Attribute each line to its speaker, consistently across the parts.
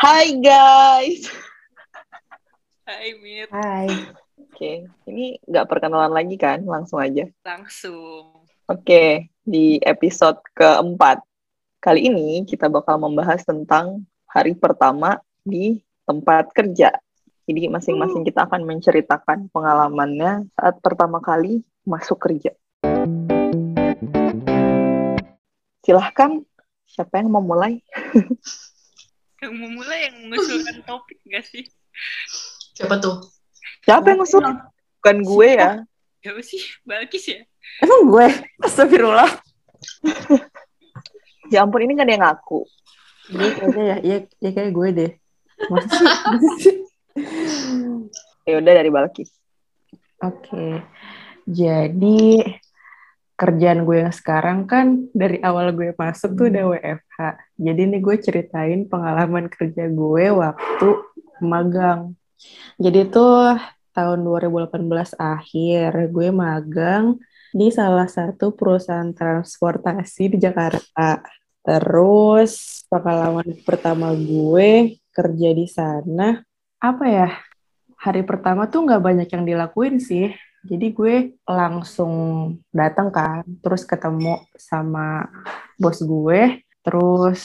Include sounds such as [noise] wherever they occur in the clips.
Speaker 1: Hai guys.
Speaker 2: Hai Mir.
Speaker 3: Hai.
Speaker 1: Oke, ini nggak perkenalan lagi kan? Langsung aja.
Speaker 2: Langsung.
Speaker 1: Oke, di episode keempat. Kali ini kita bakal membahas tentang hari pertama di tempat kerja. Jadi masing-masing kita akan menceritakan pengalamannya saat pertama kali masuk kerja. Silahkan, siapa yang mau mulai? [laughs]
Speaker 2: Yang mau mulai yang mengusulkan [laughs] topik gak sih?
Speaker 4: Siapa tuh?
Speaker 1: Siapa yang ngusul? Bukan gue ya.
Speaker 2: Ya sih, Balkis ya.
Speaker 3: Emang gue? Astagfirullah.
Speaker 1: Ya ampun, ini gak ada yang ngaku.
Speaker 3: Gue kayaknya ya, iya, ya kayak gue deh. Masa sih? [laughs]
Speaker 1: Ya udah dari Balkis.
Speaker 3: Oke. Jadi kerjaan gue yang sekarang kan dari awal gue masuk tuh udah WFH. Jadi ini gue ceritain pengalaman kerja gue waktu magang. Jadi tuh tahun 2018 akhir gue magang di salah satu perusahaan transportasi di Jakarta. Terus pengalaman pertama gue kerja di sana apa ya? Hari pertama tuh nggak banyak yang dilakuin sih. Jadi gue langsung datang kan, terus ketemu sama bos gue, terus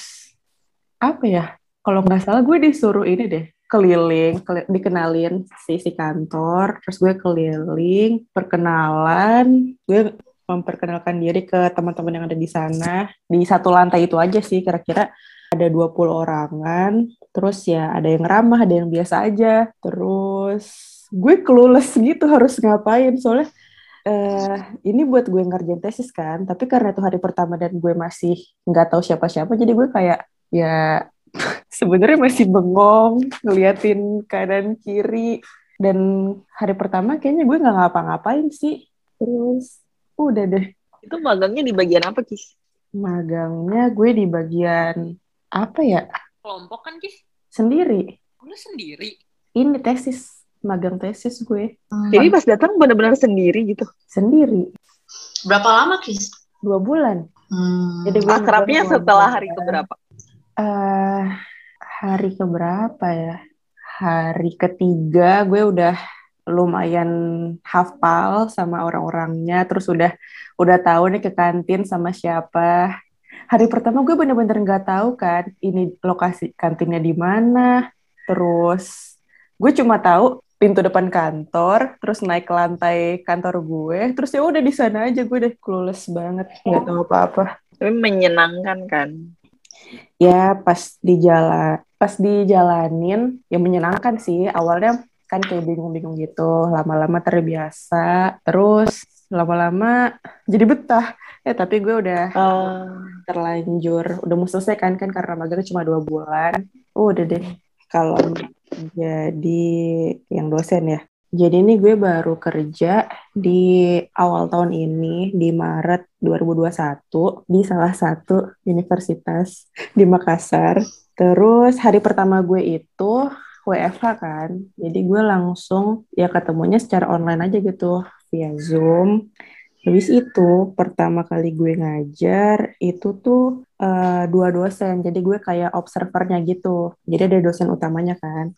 Speaker 3: apa ya? Kalau nggak salah gue disuruh ini deh, keliling, keli- dikenalin si si kantor, terus gue keliling, perkenalan, gue memperkenalkan diri ke teman-teman yang ada di sana. Di satu lantai itu aja sih kira-kira ada 20 orangan, terus ya ada yang ramah, ada yang biasa aja. Terus gue clueless gitu harus ngapain soalnya eh ini buat gue ngerjain tesis kan, tapi karena itu hari pertama dan gue masih nggak tahu siapa-siapa, jadi gue kayak ya [laughs] sebenarnya masih bengong ngeliatin kanan kiri dan hari pertama kayaknya gue nggak ngapa-ngapain sih. Terus udah deh
Speaker 1: Itu magangnya di bagian apa, Kis?
Speaker 3: magangnya gue di bagian apa ya
Speaker 2: Kelompok kan, Kis?
Speaker 3: sendiri.
Speaker 2: Lu sendiri?
Speaker 3: Ini tesis magang tesis gue
Speaker 1: Jadi pas datang benar-benar sendiri gitu.
Speaker 3: sendiri
Speaker 4: Berapa lama, Kis?
Speaker 3: dua bulan.
Speaker 4: Hmm.
Speaker 3: Jadi gue
Speaker 1: Akrabnya setelah hari keberapa?
Speaker 3: Eh, hari keberapa ya? Hari ketiga gue udah lumayan hafal sama orang-orangnya, terus udah udah tahu nih ke kantin sama siapa. Hari pertama gue bener-bener nggak tahu kan ini lokasi kantinnya di mana. Terus gue cuma tahu pintu depan kantor, terus naik ke lantai kantor gue, terus ya udah di sana aja gue deh clueless banget, nggak tahu apa-apa.
Speaker 1: Tapi menyenangkan kan?
Speaker 3: ya pas di jalan pas dijalanin ya menyenangkan sih. Awalnya kan kayak bingung-bingung gitu lama-lama terbiasa terus lama-lama jadi betah. Ya tapi gue udah
Speaker 1: Eh,
Speaker 3: terlanjur udah mau selesai kan kan karena magang cuma dua bulan. Oh, udah deh kalau jadi yang dosen ya jadi ini gue baru kerja di awal tahun ini di Maret 2021 di salah satu universitas di Makassar. Terus hari pertama gue itu WFH kan. Jadi gue langsung ya ketemunya secara online aja gitu via Zoom. Habis itu pertama kali gue ngajar itu tuh eh, dua dosen. Jadi gue kayak observernya gitu. Jadi ada dosen utamanya kan.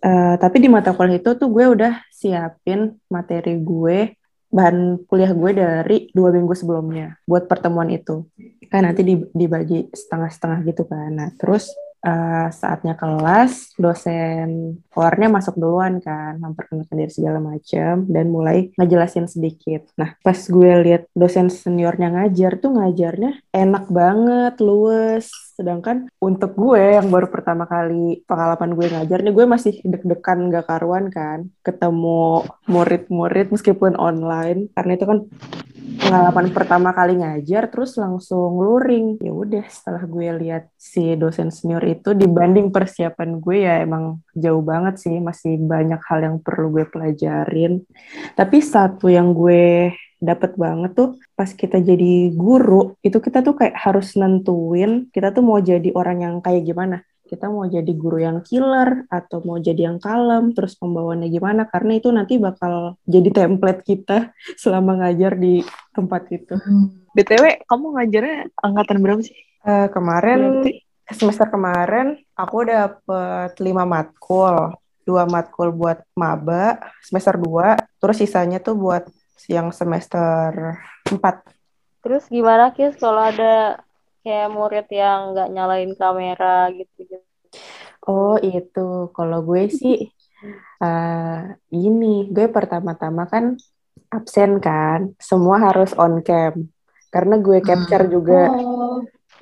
Speaker 3: Eh, tapi di mata kuliah itu tuh gue udah siapin materi gue bahan kuliah gue dari dua minggu sebelumnya buat pertemuan itu kan nanti di- dibagi setengah-setengah gitu kan nah terus eh, saatnya kelas dosen keluarnya masuk duluan kan memperkenalkan diri segala macam dan mulai ngejelasin sedikit. Nah pas gue lihat dosen seniornya ngajar tuh ngajarnya enak banget luwes. Sedangkan untuk gue yang baru pertama kali pengalaman gue ngajar nih gue masih deg-degan gak karuan kan ketemu murid-murid meskipun online. Karena itu kan pengalaman pertama kali ngajar terus langsung luring. Ya udah setelah gue lihat si dosen senior itu dibanding persiapan gue ya emang jauh banget sih. Masih banyak hal yang perlu gue pelajarin. Tapi satu yang gue dapat banget tuh pas kita jadi guru itu kita tuh kayak harus nentuin kita tuh mau jadi orang yang kayak gimana kita mau jadi guru yang killer atau mau jadi yang kalem terus pembawaannya gimana karena itu nanti bakal jadi template kita [laughs] selama ngajar di tempat itu
Speaker 1: BTW, kamu ngajarnya angkatan berapa sih?
Speaker 3: Eh, kemarin
Speaker 1: Berarti
Speaker 3: semester kemarin aku dapet lima matkul. Dua matkul buat maba semester 2, terus sisanya tuh buat yang semester 4.
Speaker 5: Terus gimana Kis kalau ada kayak murid yang nggak nyalain kamera gitu-gitu?
Speaker 3: Oh itu, kalau gue sih eh ini, gue pertama-tama kan absen kan, semua harus on cam. Karena gue capture juga.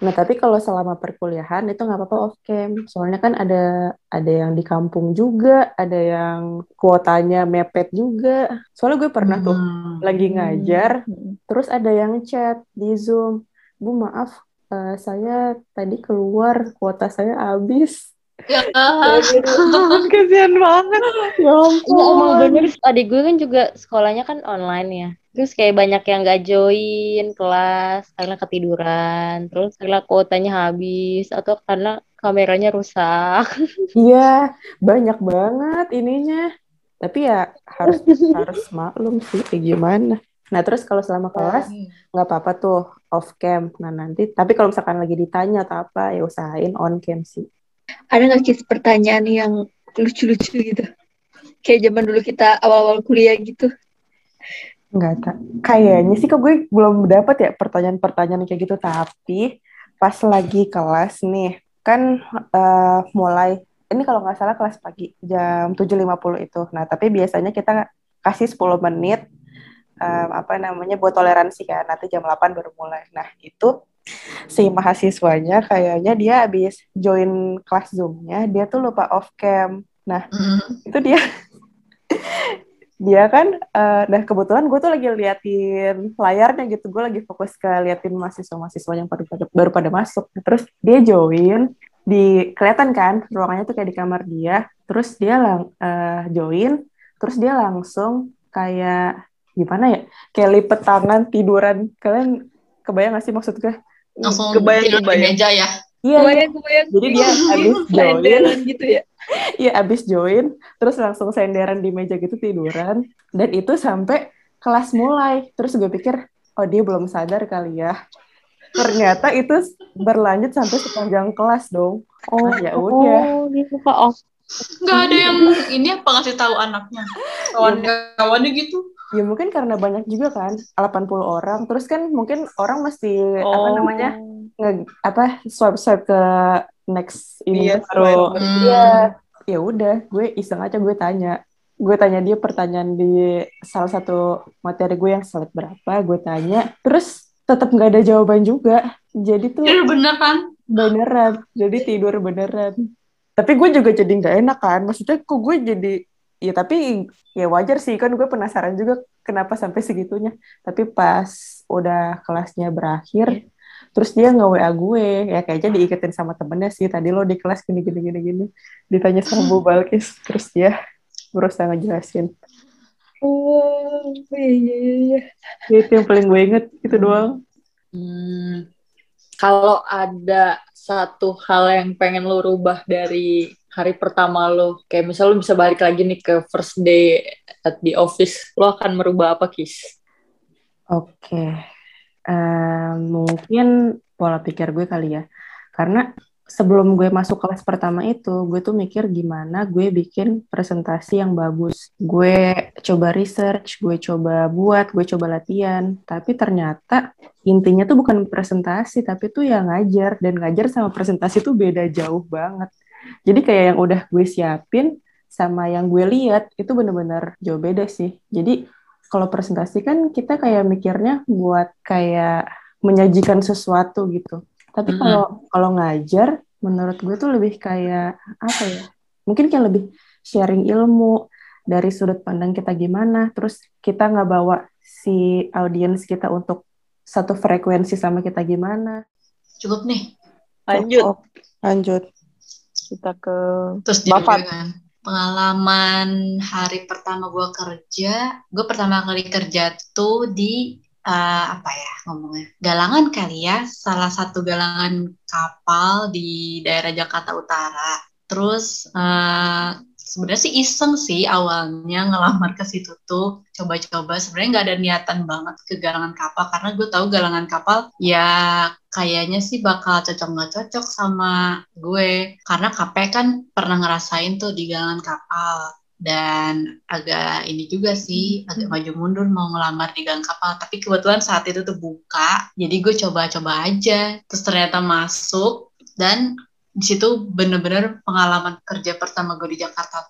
Speaker 3: Nah, tapi kalau selama perkuliahan itu nggak apa-apa off cam. Soalnya kan ada ada yang di kampung juga, ada yang kuotanya mepet juga. Soalnya gue pernah tuh
Speaker 4: Hmm.
Speaker 3: lagi ngajar,
Speaker 1: Hmm.
Speaker 3: terus ada yang chat di Zoom, Bu maaf, eh, saya tadi keluar kuota saya habis.
Speaker 4: Ya, [laughs]
Speaker 1: Kasihan banget. [laughs]
Speaker 3: Ya
Speaker 5: Iya emang
Speaker 3: ampun.
Speaker 5: bener adik gue kan juga sekolahnya kan online ya terus kayak banyak yang gak join kelas karena ketiduran terus karena kuotanya habis atau karena kameranya rusak [laughs]
Speaker 3: Iya, banyak banget ininya. Tapi ya harus harus maklum sih kayak gimana. Nah, terus kalau selama kelas nggak apa-apa tuh off cam. Nah, nanti tapi kalau misalkan lagi ditanya atau apa ya usahain on cam sih.
Speaker 6: Ada nggak Kis pertanyaan yang lucu-lucu gitu? Kayak zaman dulu kita awal-awal kuliah gitu.
Speaker 3: Nggak tak. Kayaknya sih kok gue belum dapat ya pertanyaan-pertanyaan kayak gitu. Tapi pas lagi kelas nih, kan eh, mulai ini kalau nggak salah kelas pagi jam 7.50 itu. Nah, tapi biasanya kita kasih 10 menit em, apa namanya buat toleransi kan. Nanti jam 8 baru mulai. Nah, itu si mahasiswanya kayaknya dia habis join kelas Zoom-nya, dia tuh lupa off cam. Nah,
Speaker 4: Hmm.
Speaker 3: itu dia dia kan eh, nah kebetulan gue tuh lagi liatin layarnya gitu gue lagi fokus ke liatin mahasiswa-mahasiswa yang baru pada baru pada masuk terus dia join di kelihatan kan ruangannya tuh kayak di kamar dia terus dia lang eh, join terus dia langsung kayak gimana ya kayak lipet tangan tiduran kalian kebayang gak sih maksud gue
Speaker 4: Langsung
Speaker 1: Kebayang,
Speaker 4: tidur di
Speaker 1: kebayang.
Speaker 4: meja ya.
Speaker 3: iya iya.
Speaker 6: Kebayang, kebayang.
Speaker 3: jadi dia [laughs] habis join
Speaker 6: gitu ya. [laughs]
Speaker 3: Iya, abis join, terus langsung senderan di meja gitu tiduran. Dan itu sampai kelas mulai. Terus gue pikir, oh dia belum sadar kali ya. Ternyata itu berlanjut sampai sepanjang kelas dong. Oh ya udah.
Speaker 5: oh dia lupa off
Speaker 4: Nggak ada yang ini apa ngasih tahu anaknya. [laughs] Kawan-kawannya gitu.
Speaker 3: Ya mungkin karena banyak juga kan, 80 orang. Terus kan mungkin orang mesti apa
Speaker 5: Oh.
Speaker 3: namanya nge, apa swipe swipe ke next ini
Speaker 1: Iya,
Speaker 3: baru.
Speaker 4: Hmm.
Speaker 3: Iya. Ya udah, gue iseng aja gue tanya. Gue tanya dia pertanyaan di salah satu materi gue yang slide berapa, gue tanya. Terus tetap nggak ada jawaban juga. Jadi tuh
Speaker 4: Tidur bener kan?
Speaker 3: beneran. Jadi tidur beneran. Tapi gue juga jadi nggak enak kan. Maksudnya kok gue jadi ya tapi ya wajar sih. Kan gue penasaran juga kenapa sampai segitunya. Tapi pas udah kelasnya berakhir, terus dia nge WA gue. Ya kayaknya diiketin sama temennya sih. Tadi lo di kelas gini gini gini gini. Ditanya sama Bu [laughs] Balkis terus dia berusaha ngejelasin.
Speaker 6: Oh, iya, iya, iya.
Speaker 3: itu yang paling gue inget. Itu doang.
Speaker 7: Hmm, kalau ada satu hal yang pengen lo rubah dari hari pertama lo, kayak misal lo bisa balik lagi nih ke first day at the office, lo akan merubah apa, Kis?
Speaker 3: oke. Eh, mungkin pola pikir gue kali ya. Karena sebelum gue masuk kelas pertama itu gue tuh mikir gimana gue bikin presentasi yang bagus. Gue coba research gue coba buat gue coba latihan. Tapi ternyata intinya tuh bukan presentasi tapi tuh yang ngajar. Dan ngajar sama presentasi tuh beda jauh banget jadi kayak yang udah gue siapin sama yang gue lihat itu bener-bener jauh beda sih. Jadi kalau presentasi kan kita kayak mikirnya buat kayak menyajikan sesuatu gitu. Tapi kalau kalau ngajar menurut gue tuh lebih kayak apa ya? Mungkin kayak lebih sharing ilmu dari sudut pandang kita gimana. Terus kita nggak bawa si audiens kita untuk satu frekuensi sama kita gimana.
Speaker 4: Cukup nih.
Speaker 1: Lanjut.
Speaker 3: Oh, lanjut
Speaker 1: Kita ke
Speaker 4: Terus
Speaker 1: Bapak.
Speaker 4: kan. Pengalaman hari pertama gue kerja, gue pertama kali kerja tuh di eh, apa ya ngomongnya galangan kali ya, salah satu galangan kapal di daerah Jakarta Utara. Terus eh, sebenarnya sih iseng sih awalnya ngelamar ke situ tuh coba-coba. Sebenarnya nggak ada niatan banget ke galangan kapal karena gue tahu galangan kapal ya kayaknya sih bakal cocok nggak cocok sama gue. Karena KP kan pernah ngerasain tuh di galangan kapal. Dan agak ini juga sih agak maju mundur mau ngelamar di gang kapal. Tapi kebetulan saat itu tuh buka jadi gue coba-coba aja. Terus ternyata masuk dan di situ bener-bener pengalaman kerja pertama gue di Jakarta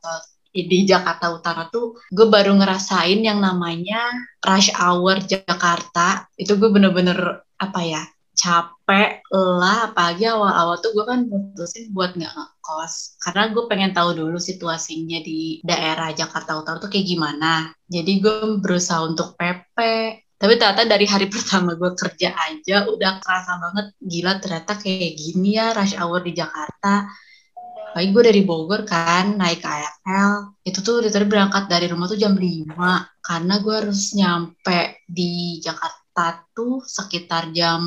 Speaker 4: di Jakarta Utara tuh gue baru ngerasain yang namanya rush hour Jakarta. Itu gue bener-bener apa ya capek lah apalagi awal-awal tuh gue kan putusin buat nggak ngekos. Karena gue pengen tahu dulu situasinya di daerah Jakarta Utara tuh kayak gimana. Jadi gue berusaha untuk PP tapi ternyata dari hari [laughs] pertama gue kerja aja udah kerasa banget gila ternyata kayak gini ya rush hour di Jakarta. Baik gue dari Bogor kan naik KRL itu tuh literally berangkat dari rumah tuh jam 5 karena gue harus nyampe di Jakarta tuh sekitar jam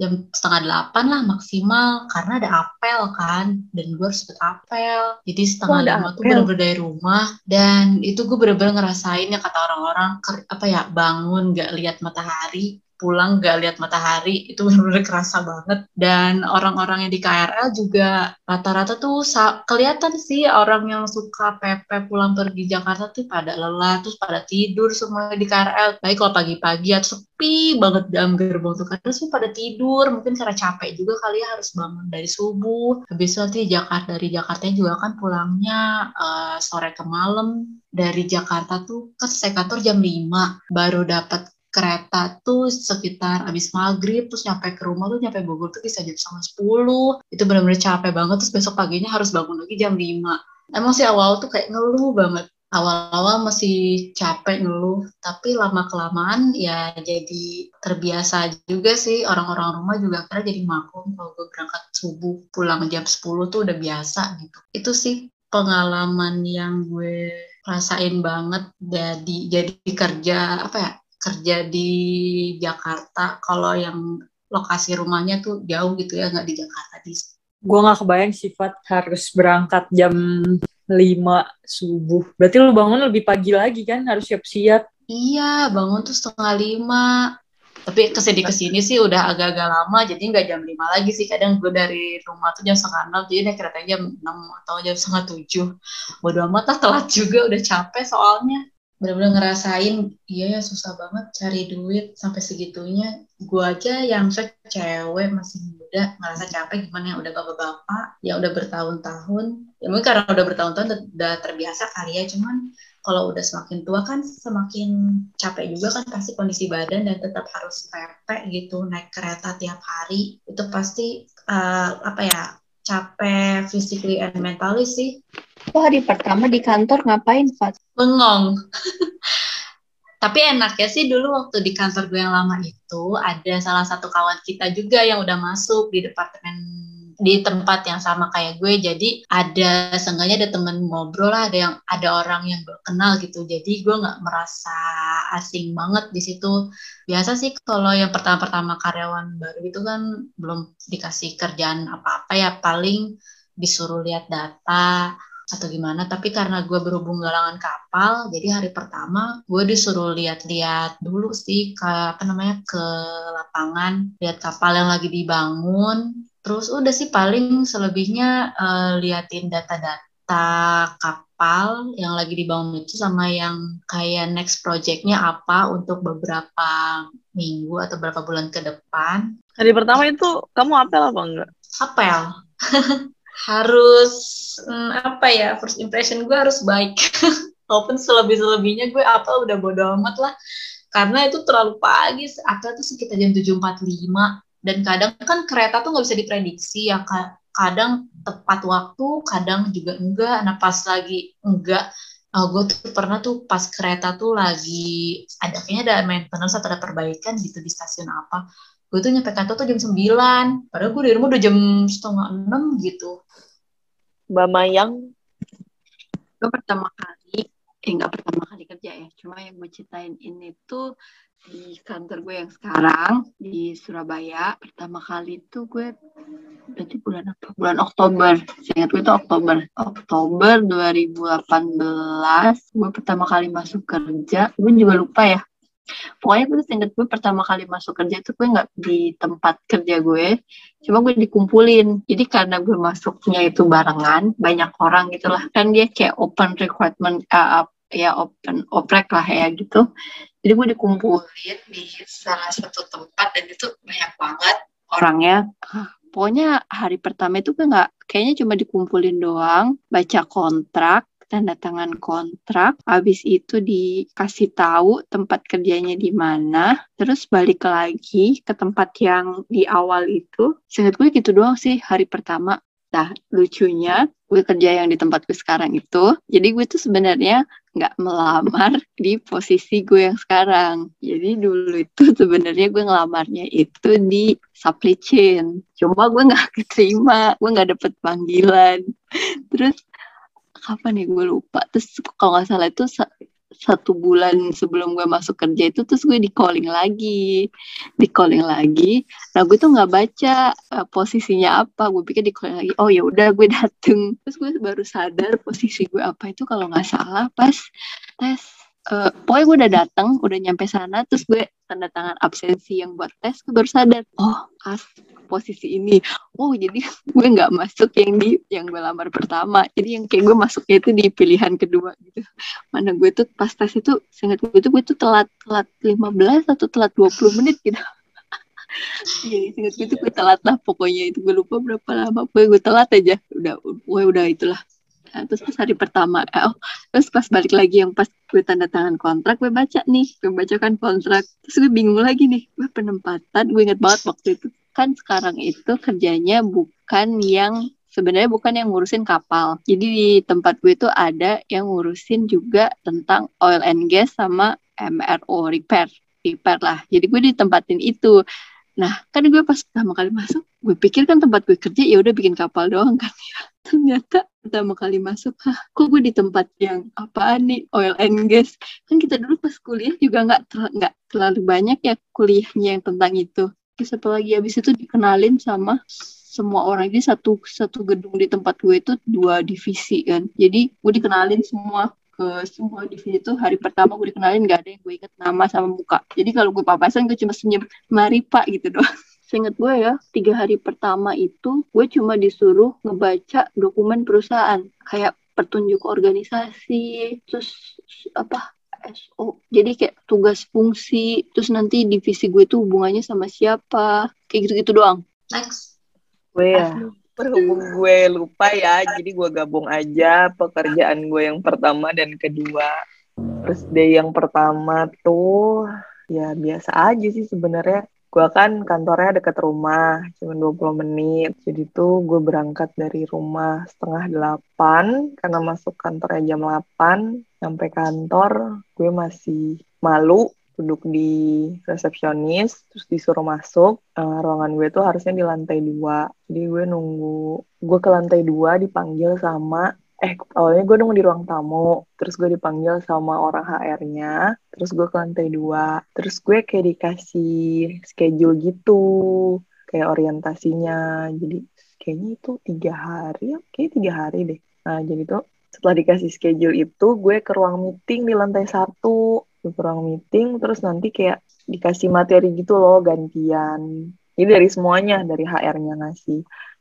Speaker 4: jam setengah delapan lah maksimal karena ada apel kan dan gue harus ikut apel jadi setengah
Speaker 1: Oh,
Speaker 4: lima tuh
Speaker 1: apel.
Speaker 4: bener-bener dari rumah dan itu gue bener-bener ngerasain ya kata orang-orang apa ya bangun gak lihat matahari pulang gak lihat matahari itu benar-benar kerasa banget. Dan orang-orang yang di KRL juga rata-rata tuh kelihatan sih orang yang suka PP pulang pergi Jakarta tuh pada lelah terus pada tidur semua di KRL baik kalau pagi-pagi atau sepi banget dalam gerbong tuh karena semua pada tidur. Mungkin karena capek juga kali ya harus bangun dari subuh. Habis itu nanti Jakarta dari Jakarta juga kan pulangnya eh, sore ke malam. Dari Jakarta tuh kan selesai kantor jam 5 baru dapat kereta tuh sekitar abis maghrib terus nyampe ke rumah tuh nyampe Bogor tuh bisa jam setengah sepuluh. Itu benar-benar capek banget terus besok paginya harus bangun lagi jam 5 emang sih awal tuh kayak ngeluh banget. Awal-awal masih capek ngeluh tapi lama kelamaan ya jadi terbiasa juga sih. Orang-orang rumah juga akhirnya jadi maklum kalau gue berangkat subuh pulang jam 10 tuh udah biasa gitu. Itu sih pengalaman yang gue rasain banget jadi jadi kerja apa ya kerja di Jakarta kalau yang lokasi rumahnya tuh jauh gitu ya nggak di Jakarta di
Speaker 7: Gue gak kebayang sifat harus berangkat jam 5 subuh. Berarti lu bangun lebih pagi lagi kan? Harus siap-siap.
Speaker 4: Iya, bangun tuh setengah lima. Tapi ke sini ke sini sih udah agak-agak lama, jadi nggak jam lima lagi sih. Kadang gue dari rumah tuh jam setengah enam, jadi naik kereta jam enam atau jam setengah tujuh. Bodo amat lah, telat juga, udah capek soalnya. Bener-bener ngerasain, iya ya susah banget cari duit sampai segitunya. Gue aja yang cewek masih muda, ngerasa capek gimana yang udah bapak-bapak, yang udah bertahun-tahun. Ya mungkin karena udah bertahun-tahun udah- terbiasa kali ya, cuman kalau udah semakin tua kan semakin capek juga kan pasti kondisi badan dan tetap harus pepek gitu naik kereta tiap hari itu pasti eh, apa ya capek physically and mentally sih
Speaker 6: Oh, hari pertama di kantor ngapain, Pak?
Speaker 4: Bengong. Tapi enaknya sih dulu waktu di kantor gue yang lama itu ada salah satu kawan kita juga yang udah masuk di departemen di tempat yang sama kayak gue. Jadi ada seenggaknya ada temen ngobrol lah ada yang ada orang yang gue kenal gitu. Jadi gue nggak merasa asing banget di situ. Biasa sih kalau yang pertama-pertama karyawan baru itu kan belum dikasih kerjaan apa-apa ya. Paling disuruh lihat data atau gimana tapi karena gue berhubung galangan kapal jadi hari pertama gue disuruh lihat-lihat dulu sih ke apa namanya ke lapangan lihat kapal yang lagi dibangun. Terus udah sih paling selebihnya eh, liatin data-data kapal yang lagi dibangun itu sama yang kayak next projectnya apa untuk beberapa minggu atau beberapa bulan ke depan.
Speaker 1: Hari pertama itu kamu apel apa enggak?
Speaker 4: apel [laughs] harus hmm, apa ya first impression gue harus baik. [laughs] Walaupun selebih selebihnya gue apel udah bodo amat lah. Karena itu terlalu pagi apel tuh sekitar jam 7.45 dan kadang kan kereta tuh nggak bisa diprediksi ya Ka- kadang tepat waktu kadang juga enggak. Nah pas lagi enggak uh, gue tuh pernah tuh pas kereta tuh lagi ada kayaknya ada maintenance atau ada perbaikan gitu di stasiun apa gue tuh nyampe kantor tuh jam 9 padahal gue di rumah udah jam setengah enam gitu
Speaker 1: Mbak Mayang,
Speaker 8: gue pertama kali eh nggak pertama kali
Speaker 6: kerja ya. Cuma yang gue ceritain ini tuh di kantor gue yang sekarang di Surabaya. Pertama kali tuh gue berarti bulan apa? Bulan Oktober. Saya ingat gue itu Oktober. Oktober 2018 gue pertama kali masuk kerja. Gue juga lupa ya. Pokoknya gue inget gue pertama kali masuk kerja itu gue nggak di tempat kerja gue, cuma gue dikumpulin. Jadi karena gue masuknya itu barengan, banyak orang gitu lah. Kan dia kayak open recruitment, uh, ya open oprek lah ya gitu. Jadi gue dikumpulin di salah satu tempat dan itu banyak banget orangnya. Pokoknya hari pertama itu gue nggak, kayaknya cuma dikumpulin doang, baca kontrak, tanda tangan kontrak, habis itu dikasih tahu tempat kerjanya di mana, terus balik lagi ke tempat yang di awal itu. Seingat gue gitu doang sih hari pertama. Nah, lucunya gue kerja yang di tempat gue sekarang itu, jadi gue tuh sebenarnya nggak melamar [laughs] di posisi gue yang sekarang. Jadi dulu itu [laughs] sebenarnya gue ngelamarnya itu di supply chain. Cuma gue nggak [laughs] keterima, gue nggak dapet panggilan. Terus kapan ya? Gue lupa. Terus kalau nggak salah itu sa satu bulan sebelum gue masuk kerja itu terus gue di calling lagi. Di calling lagi. Nah gue tuh nggak baca uh, posisinya apa. Gue pikir di calling lagi oh ya udah gue dateng. Terus gue baru sadar posisi gue apa itu kalau nggak salah pas tes uh, pokoknya gue udah datang udah nyampe sana terus gue tanda tangan absensi yang buat tes gue baru sadar oh pas posisi ini. Oh jadi [laughs] gue nggak masuk yang di yang gue lamar pertama. Jadi yang kayak gue masuknya itu di pilihan kedua gitu. Mana gue tuh pas tes itu sangat gue tuh gue tuh telat telat 15 atau telat 20 menit gitu. [laughs] Iya, ingat gue tuh gue telat lah pokoknya. Itu gue lupa berapa lama. Gue gue telat aja. Udah gue udah itulah. Nah, terus pas hari pertama, eh, oh, terus pas balik lagi yang pas gue tanda tangan kontrak, gue baca nih, gue bacakan kontrak. Terus gue bingung lagi nih, gue penempatan, gue inget banget waktu itu. Kan sekarang itu kerjanya bukan yang sebenarnya bukan yang ngurusin kapal. Jadi di tempat gue itu ada yang ngurusin juga tentang oil and gas sama MRO repair, repair lah. Jadi gue ditempatin itu. Nah, kan gue pas pertama kali masuk, gue pikir kan tempat gue kerja ya udah bikin kapal doang kan ya. [laughs] Ternyata pertama kali masuk, hah, kok gue di tempat yang apaan nih oil and gas? Kan kita dulu pas kuliah juga nggak nggak terlalu banyak ya kuliahnya yang tentang itu. Terus apalagi habis itu dikenalin sama semua orang. Jadi satu satu gedung di tempat gue itu dua divisi kan. Jadi gue dikenalin semua ke semua divisi itu. Hari pertama gue dikenalin gak ada yang gue inget nama sama muka. Jadi kalau gue papasan gue cuma senyum mari pak gitu doang. [laughs] Seingat gue ya, tiga hari pertama itu gue cuma disuruh ngebaca dokumen perusahaan. Kayak petunjuk organisasi, terus apa SO. Jadi kayak tugas fungsi, terus nanti divisi gue tuh hubungannya sama siapa. Kayak gitu-gitu doang.
Speaker 4: Next.
Speaker 1: Gue ya, berhubung gue lupa ya, jadi gue gabung aja pekerjaan gue yang pertama dan kedua. Terus day yang pertama tuh ya biasa aja sih sebenarnya gue kan kantornya deket rumah, cuma 20 menit. Jadi tuh gue berangkat dari rumah setengah delapan, karena masuk kantornya jam 8, sampai kantor gue masih malu duduk di resepsionis, terus disuruh masuk. Uh, ruangan gue tuh harusnya di lantai dua. Jadi gue nunggu, gue ke lantai dua dipanggil sama eh awalnya gue nunggu di ruang tamu terus gue dipanggil sama orang HR-nya terus gue ke lantai dua terus gue kayak dikasih schedule gitu kayak orientasinya. Jadi kayaknya itu tiga hari ya kayak tiga hari deh. Nah jadi tuh setelah dikasih schedule itu gue ke ruang meeting di lantai satu. Ke ruang meeting terus nanti kayak dikasih materi gitu loh gantian. Jadi dari semuanya dari HR-nya ngasih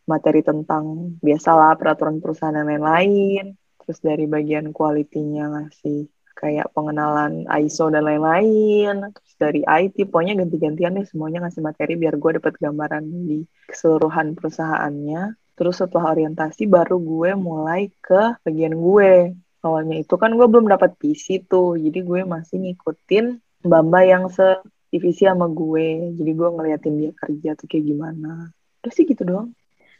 Speaker 1: materi tentang biasalah peraturan perusahaan dan lain-lain. Terus dari bagian kualitinya ngasih kayak pengenalan ISO dan lain-lain. Terus dari IT pokoknya ganti-gantian deh semuanya ngasih materi biar gue dapat gambaran di keseluruhan perusahaannya. Terus setelah orientasi baru gue mulai ke bagian gue. Awalnya itu kan gue belum dapat PC tuh jadi gue masih ngikutin Bamba yang se divisi sama gue. Jadi gue ngeliatin dia kerja tuh kayak gimana. Terus sih gitu doang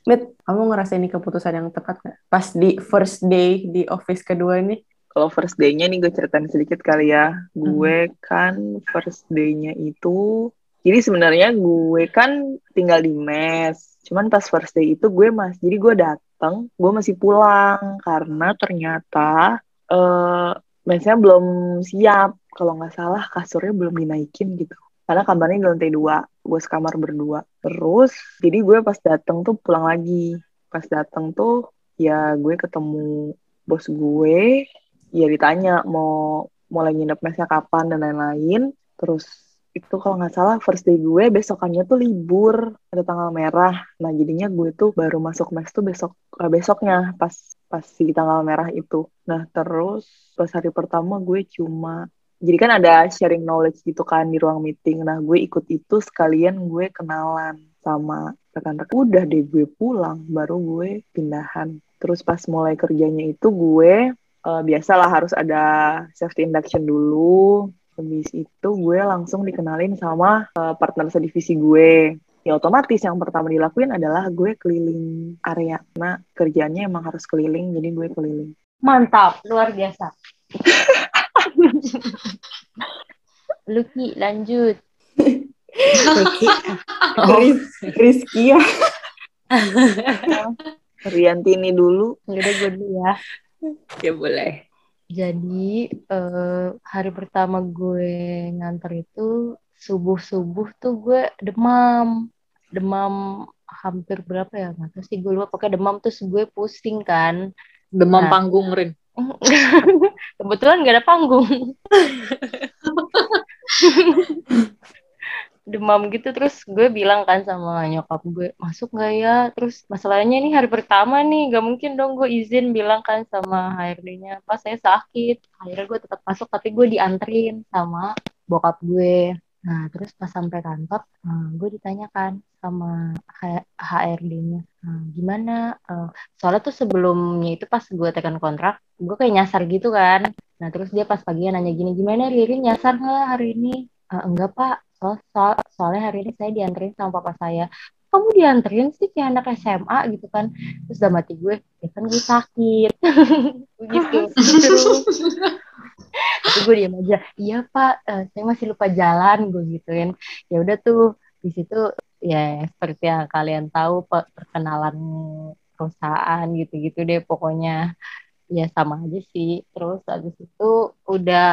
Speaker 3: Mit, kamu ngerasa ini keputusan yang tepat gak? Pas di first day di office kedua ini?
Speaker 1: Kalau first day-nya nih gue ceritain sedikit kali ya. Gue hmm. kan first day-nya itu, jadi sebenarnya gue kan tinggal di mes. Cuman pas first day itu gue masih, jadi gue datang, gue masih pulang karena ternyata uh, mesnya belum siap kalau nggak salah kasurnya belum dinaikin gitu karena kamarnya di lantai dua gue sekamar berdua. Terus jadi gue pas dateng tuh pulang lagi. Pas dateng tuh ya gue ketemu bos gue. Ya ditanya mau mulai nginep mesnya kapan dan lain-lain. Terus itu kalau nggak salah first day gue besokannya tuh libur. Ada tanggal merah. Nah jadinya gue tuh baru masuk mes tuh besok eh, besoknya pas pas si tanggal merah itu. Nah terus pas hari pertama gue cuma jadi kan ada sharing knowledge gitu kan di ruang meeting. Nah gue ikut itu sekalian gue kenalan sama rekan-rekan. Udah deh gue pulang baru gue pindahan. Terus pas mulai kerjanya itu gue uh, biasalah harus ada safety induction dulu. Habis itu gue langsung dikenalin sama uh, partner sedivisi gue. Ya otomatis yang pertama dilakuin adalah gue keliling area. Nah kerjanya emang harus keliling jadi gue keliling.
Speaker 5: Mantap, luar biasa. [laughs] [laughs] Luki, lanjut. [laughs]
Speaker 3: Ris- Rizky [laughs] ya.
Speaker 1: Rianti ini dulu
Speaker 5: Udah gue dulu ya.
Speaker 7: Ya boleh.
Speaker 5: Jadi eh, hari pertama gue nganter itu subuh-subuh tuh gue demam. Demam hampir berapa ya? Nggak tahu sih gue lupa. Pokoknya demam terus gue pusing kan.
Speaker 7: Demam
Speaker 5: Nah.
Speaker 7: panggung, Rin. [laughs]
Speaker 5: Kebetulan gak ada panggung. [laughs] Demam gitu terus gue bilang kan sama nyokap gue masuk nggak ya? Terus masalahnya ini hari pertama nih gak mungkin dong gue izin bilang kan sama HRD-nya pas saya sakit akhirnya gue tetap masuk tapi gue dianterin sama bokap gue nah terus pas sampai kantor eh, gue ditanyakan sama HRD-nya "Eh, gimana? Eh, soalnya tuh sebelumnya itu pas gue tekan kontrak gue kayak nyasar gitu kan. Nah terus dia pas pagi nanya gini gimana Ririn? Nyasar nggak hari ini? "Eh, enggak pak. Soal, soal- soalnya hari ini saya dianterin sama papa saya. Kamu dianterin sih kayak anak SMA gitu kan? Terus dalam hati gue ya kan gue sakit. [laughs] Gitu [laughs] tapi gue diam aja iya pak eh, saya masih lupa jalan gue gituin. Ya udah tuh di situ ya seperti yang kalian tahu pe- perkenalan perusahaan gitu-gitu deh pokoknya. Ya sama aja sih. Terus habis itu udah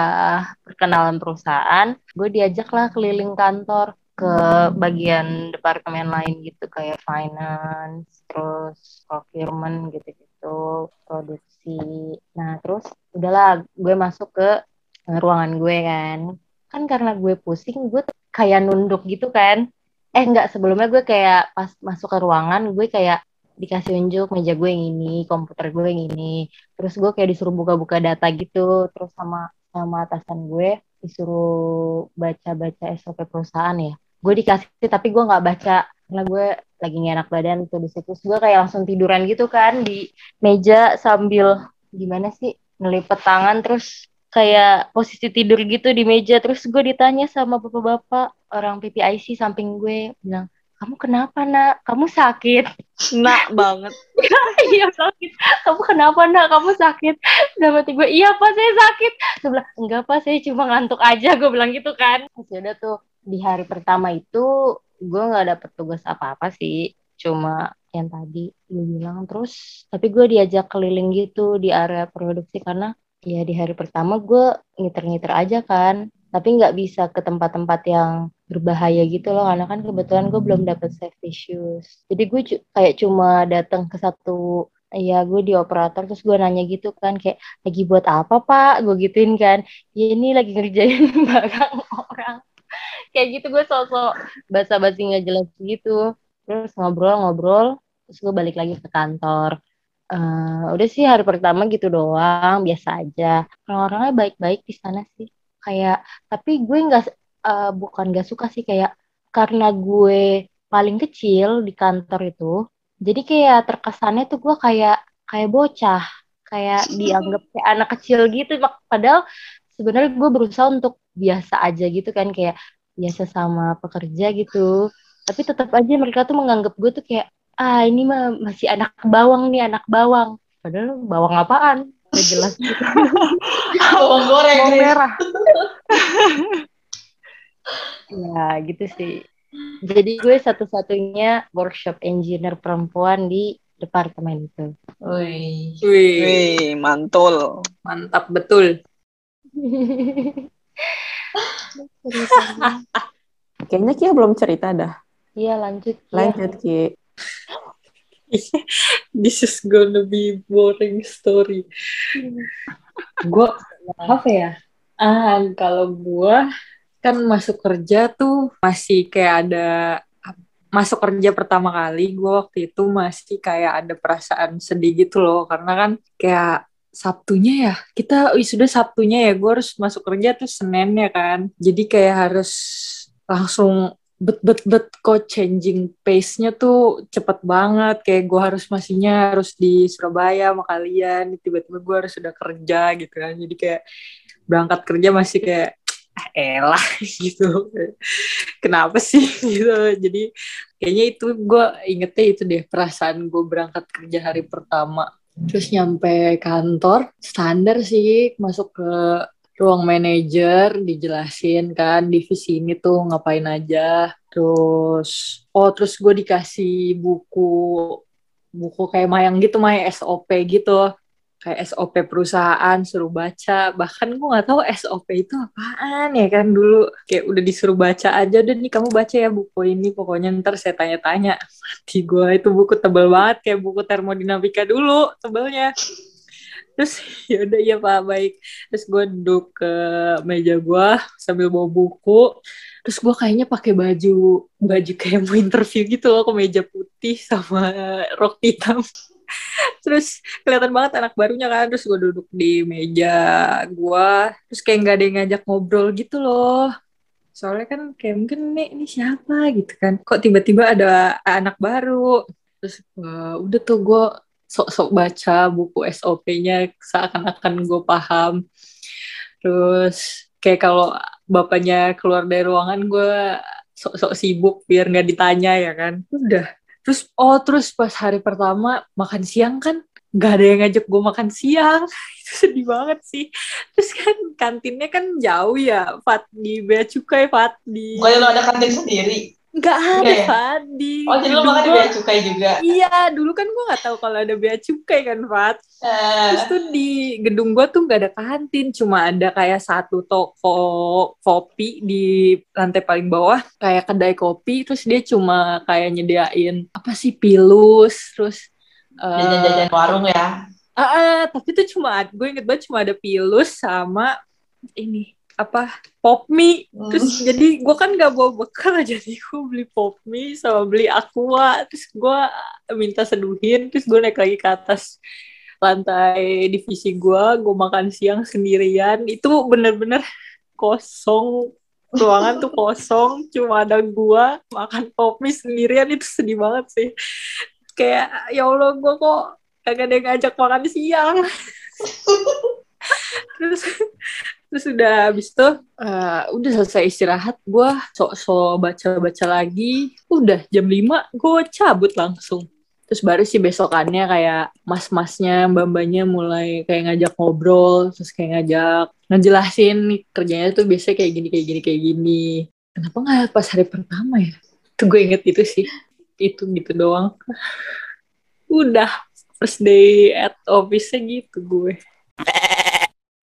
Speaker 5: perkenalan perusahaan gue diajak lah keliling kantor ke bagian departemen lain gitu kayak finance terus procurement gitu-gitu produksi. Nah udahlah gue masuk ke eh, ruangan gue kan. Kan karena gue pusing gue kayak nunduk gitu kan. Eh enggak sebelumnya gue kayak pas masuk ke ruangan gue kayak dikasih unjuk meja gue yang ini komputer gue yang ini. Terus gue kayak disuruh buka-buka data gitu terus sama sama atasan gue disuruh baca-baca SOP perusahaan ya. Gue dikasih tapi gue nggak baca. Karena gue lagi gak enak badan tuh di situ. Gue kayak langsung tiduran gitu kan di meja sambil gimana sih ngelipet tangan terus kayak posisi tidur gitu di meja terus gue ditanya sama bapak-bapak orang PPIC samping gue bilang kamu kenapa nak? Kamu sakit? [laughs]
Speaker 1: Nak banget. [laughs]
Speaker 5: Iya sakit. Kamu kenapa nak? Kamu sakit? Dalam hati gue iya pak saya sakit. Bilang enggak pak saya cuma ngantuk aja. Gue bilang gitu kan. Terus ya udah tuh di hari pertama itu gue nggak dapet tugas apa-apa sih. Cuma yang tadi gue bilang terus tapi gue diajak keliling gitu di area produksi karena ya di hari pertama gue ngiter-ngiter aja kan tapi nggak bisa ke tempat-tempat yang berbahaya gitu loh karena kan kebetulan gue belum dapet safety shoes. Jadi gue kayak cuma datang ke satu ya gue di operator terus gue nanya gitu kan kayak lagi buat apa pak? Gue gituin kan ya ini lagi ngerjain [laughs] barang orang. Kayak gitu gue sosok basa-basi nggak jelas gitu terus ngobrol-ngobrol terus gue balik lagi ke kantor. Eh, udah sih hari pertama gitu doang biasa aja. Orang-orangnya baik-baik di sana sih. Kayak tapi gue nggak eh, bukan nggak suka sih. Kayak karena gue paling kecil di kantor itu jadi kayak terkesannya tuh gue kayak kayak bocah. Kayak [laughs] dianggap kayak anak kecil gitu. Padahal sebenarnya gue berusaha untuk biasa aja gitu kan. Kayak biasa sama pekerja gitu. Tapi tetap aja mereka tuh menganggap gue tuh kayak ah ini mah masih anak bawang nih anak bawang padahal bawang apaan Gak jelas gitu. [laughs]
Speaker 4: Bawang goreng.
Speaker 1: bawang merah [laughs]
Speaker 5: ya gitu sih jadi gue satu-satunya workshop engineer perempuan di departemen itu
Speaker 4: Wih.
Speaker 7: Wih,
Speaker 1: Wih, mantul
Speaker 7: mantap betul. [laughs]
Speaker 3: Kayaknya Kia belum cerita dah.
Speaker 5: Iya lanjut. Kia.
Speaker 3: Lanjut Ki. [laughs]
Speaker 7: This is gonna be boring story. gue apa ya? Ah, kalau gue kan masuk kerja tuh masih kayak ada masuk kerja pertama kali gue waktu itu masih kayak ada perasaan sedih gitu loh karena kan kayak Sabtunya ya kita sudah Sabtunya ya gue harus masuk kerja tuh Senin ya kan jadi kayak harus langsung bet bet bet kok changing pace-nya tuh cepet banget. Kayak gue harus masihnya harus di Surabaya sama kalian. Tiba-tiba gue harus sudah kerja gitu kan. Jadi kayak berangkat kerja masih kayak ah, elah [laughs] gitu. Kenapa sih? [laughs] Gitu. Jadi kayaknya itu gue ingetnya itu deh perasaan gue berangkat kerja hari pertama. Terus nyampe kantor standar sih masuk ke ruang manajer dijelasin kan divisi ini tuh ngapain aja. Terus oh terus gue dikasih buku buku kayak mayang gitu maya SOP gitu. Kayak SOP perusahaan suruh baca. Bahkan gue nggak tahu SOP itu apaan ya kan dulu. Kayak udah disuruh baca aja udah nih kamu baca ya buku ini. Pokoknya ntar saya tanya-tanya. [laughs] Mati gue itu buku tebel banget kayak buku termodinamika dulu tebelnya terus [laughs] ya udah iya pak. Baik. Terus gue duduk ke meja gue sambil bawa buku. Terus gue kayaknya pakai baju baju kayak mau interview gitu loh ke meja putih sama [laughs] rok hitam. Terus kelihatan banget anak barunya kan. Terus gue duduk di meja gue terus kayak nggak ada yang ngajak ngobrol gitu loh. Soalnya kan kayak mungkin nih ini siapa gitu kan. Kok tiba-tiba ada anak baru? Terus uh, udah tuh gue sok-sok baca buku SOP-nya seakan-akan gue paham. Terus kayak kalau bapaknya keluar dari ruangan gue sok-sok sibuk biar nggak ditanya ya kan? Udah. Terus oh terus pas hari pertama makan siang kan nggak ada yang ngajak gue makan siang. [laughs] Itu sedih banget sih. Terus kan kantinnya kan jauh ya Fat di bea cukai Fat di
Speaker 4: Bukannya lo ada kantin sendiri?
Speaker 7: Nggak ada
Speaker 4: Nggak ya?
Speaker 7: Fat di
Speaker 4: Oh, jadi lo makan bea cukai juga?
Speaker 7: iya dulu kan gue nggak tahu kalau ada bea cukai kan Fat
Speaker 4: Eh,
Speaker 7: Terus tuh di gedung gua tuh nggak ada kantin, cuma ada kayak satu toko kopi di lantai paling bawah, kayak kedai kopi. Terus dia cuma kayak nyediain apa sih pilus, terus eh,
Speaker 4: jajan-jajan warung ya?
Speaker 7: ah, ah, tapi tuh cuma gue inget banget cuma ada pilus sama ini apa pop mie
Speaker 4: Hmm.
Speaker 7: terus jadi gue kan gak bawa bekal [laughs] jadi gue beli pop mie sama beli aqua. Terus gue minta seduhin terus gue naik lagi ke atas lantai divisi gue gue makan siang sendirian. Itu bener-bener kosong. Ruangan tuh [laughs] kosong cuma ada gue makan pop mie sendirian. Itu sedih banget sih. Kayak ya allah gue kok kagak ada yang ngajak makan siang. [laughs] Terus terus udah habis itu eh, udah selesai istirahat gue sok-sok baca-baca lagi. Udah jam 5 gue cabut langsung. Terus baru sih besokannya kayak mas-masnya mbak-mbaknya mulai kayak ngajak ngobrol terus kayak ngajak ngejelasin kerjanya tuh biasanya kayak gini kayak gini kayak gini. Kenapa nggak pas hari pertama ya? Tuh gue inget itu sih. Itu gitu doang. Udah first day at office-nya gitu gue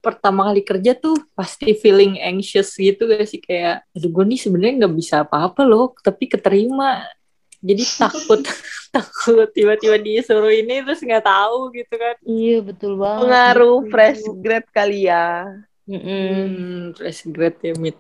Speaker 7: pertama kali kerja tuh pasti feeling anxious gitu gak sih kayak aduh gue nih sebenarnya nggak bisa apa-apa loh tapi keterima jadi [laughs] takut [laughs] takut tiba-tiba disuruh ini terus nggak tahu gitu kan
Speaker 5: Iya betul banget.
Speaker 1: Pengaruh
Speaker 5: Gitu.
Speaker 1: fresh grad kali ya.
Speaker 5: Mm-mm.
Speaker 7: hmm, fresh grad ya Mit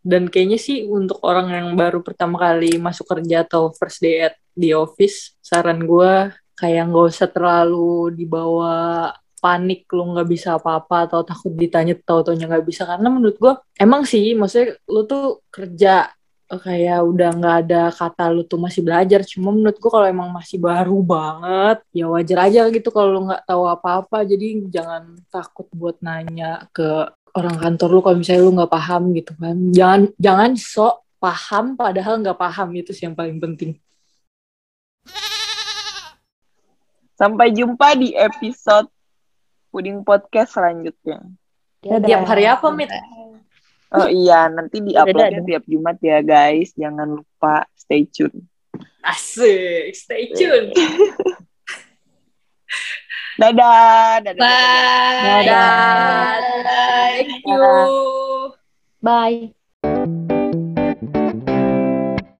Speaker 7: dan kayaknya sih untuk orang yang baru pertama kali masuk kerja atau first day at di office saran gue kayak nggak usah terlalu dibawa panik lu nggak bisa apa-apa atau takut ditanya tahu taunya nggak bisa. Karena menurut gue emang sih maksudnya lu tuh kerja eh, kayak udah nggak ada kata lu tuh masih belajar. Cuma menurut gue kalau emang masih baru banget ya wajar aja gitu kalau lu nggak tahu apa-apa. Jadi jangan takut buat nanya ke orang kantor lu kalau misalnya lu nggak paham gitu kan. Jangan jangan sok paham padahal nggak paham. Itu sih yang paling penting.
Speaker 1: Sampai jumpa di episode Puding Podcast selanjutnya.
Speaker 5: Dadah.
Speaker 7: tiap hari apa mit
Speaker 1: Oh iya, nanti di
Speaker 5: Dadah,
Speaker 1: uploadnya
Speaker 5: dadah.
Speaker 1: tiap Jumat ya guys. Jangan lupa stay tune.
Speaker 7: asik stay tune [laughs]
Speaker 1: Dadah, dadah. dadah.
Speaker 4: Bye.
Speaker 7: Dadah. you.
Speaker 5: Bye.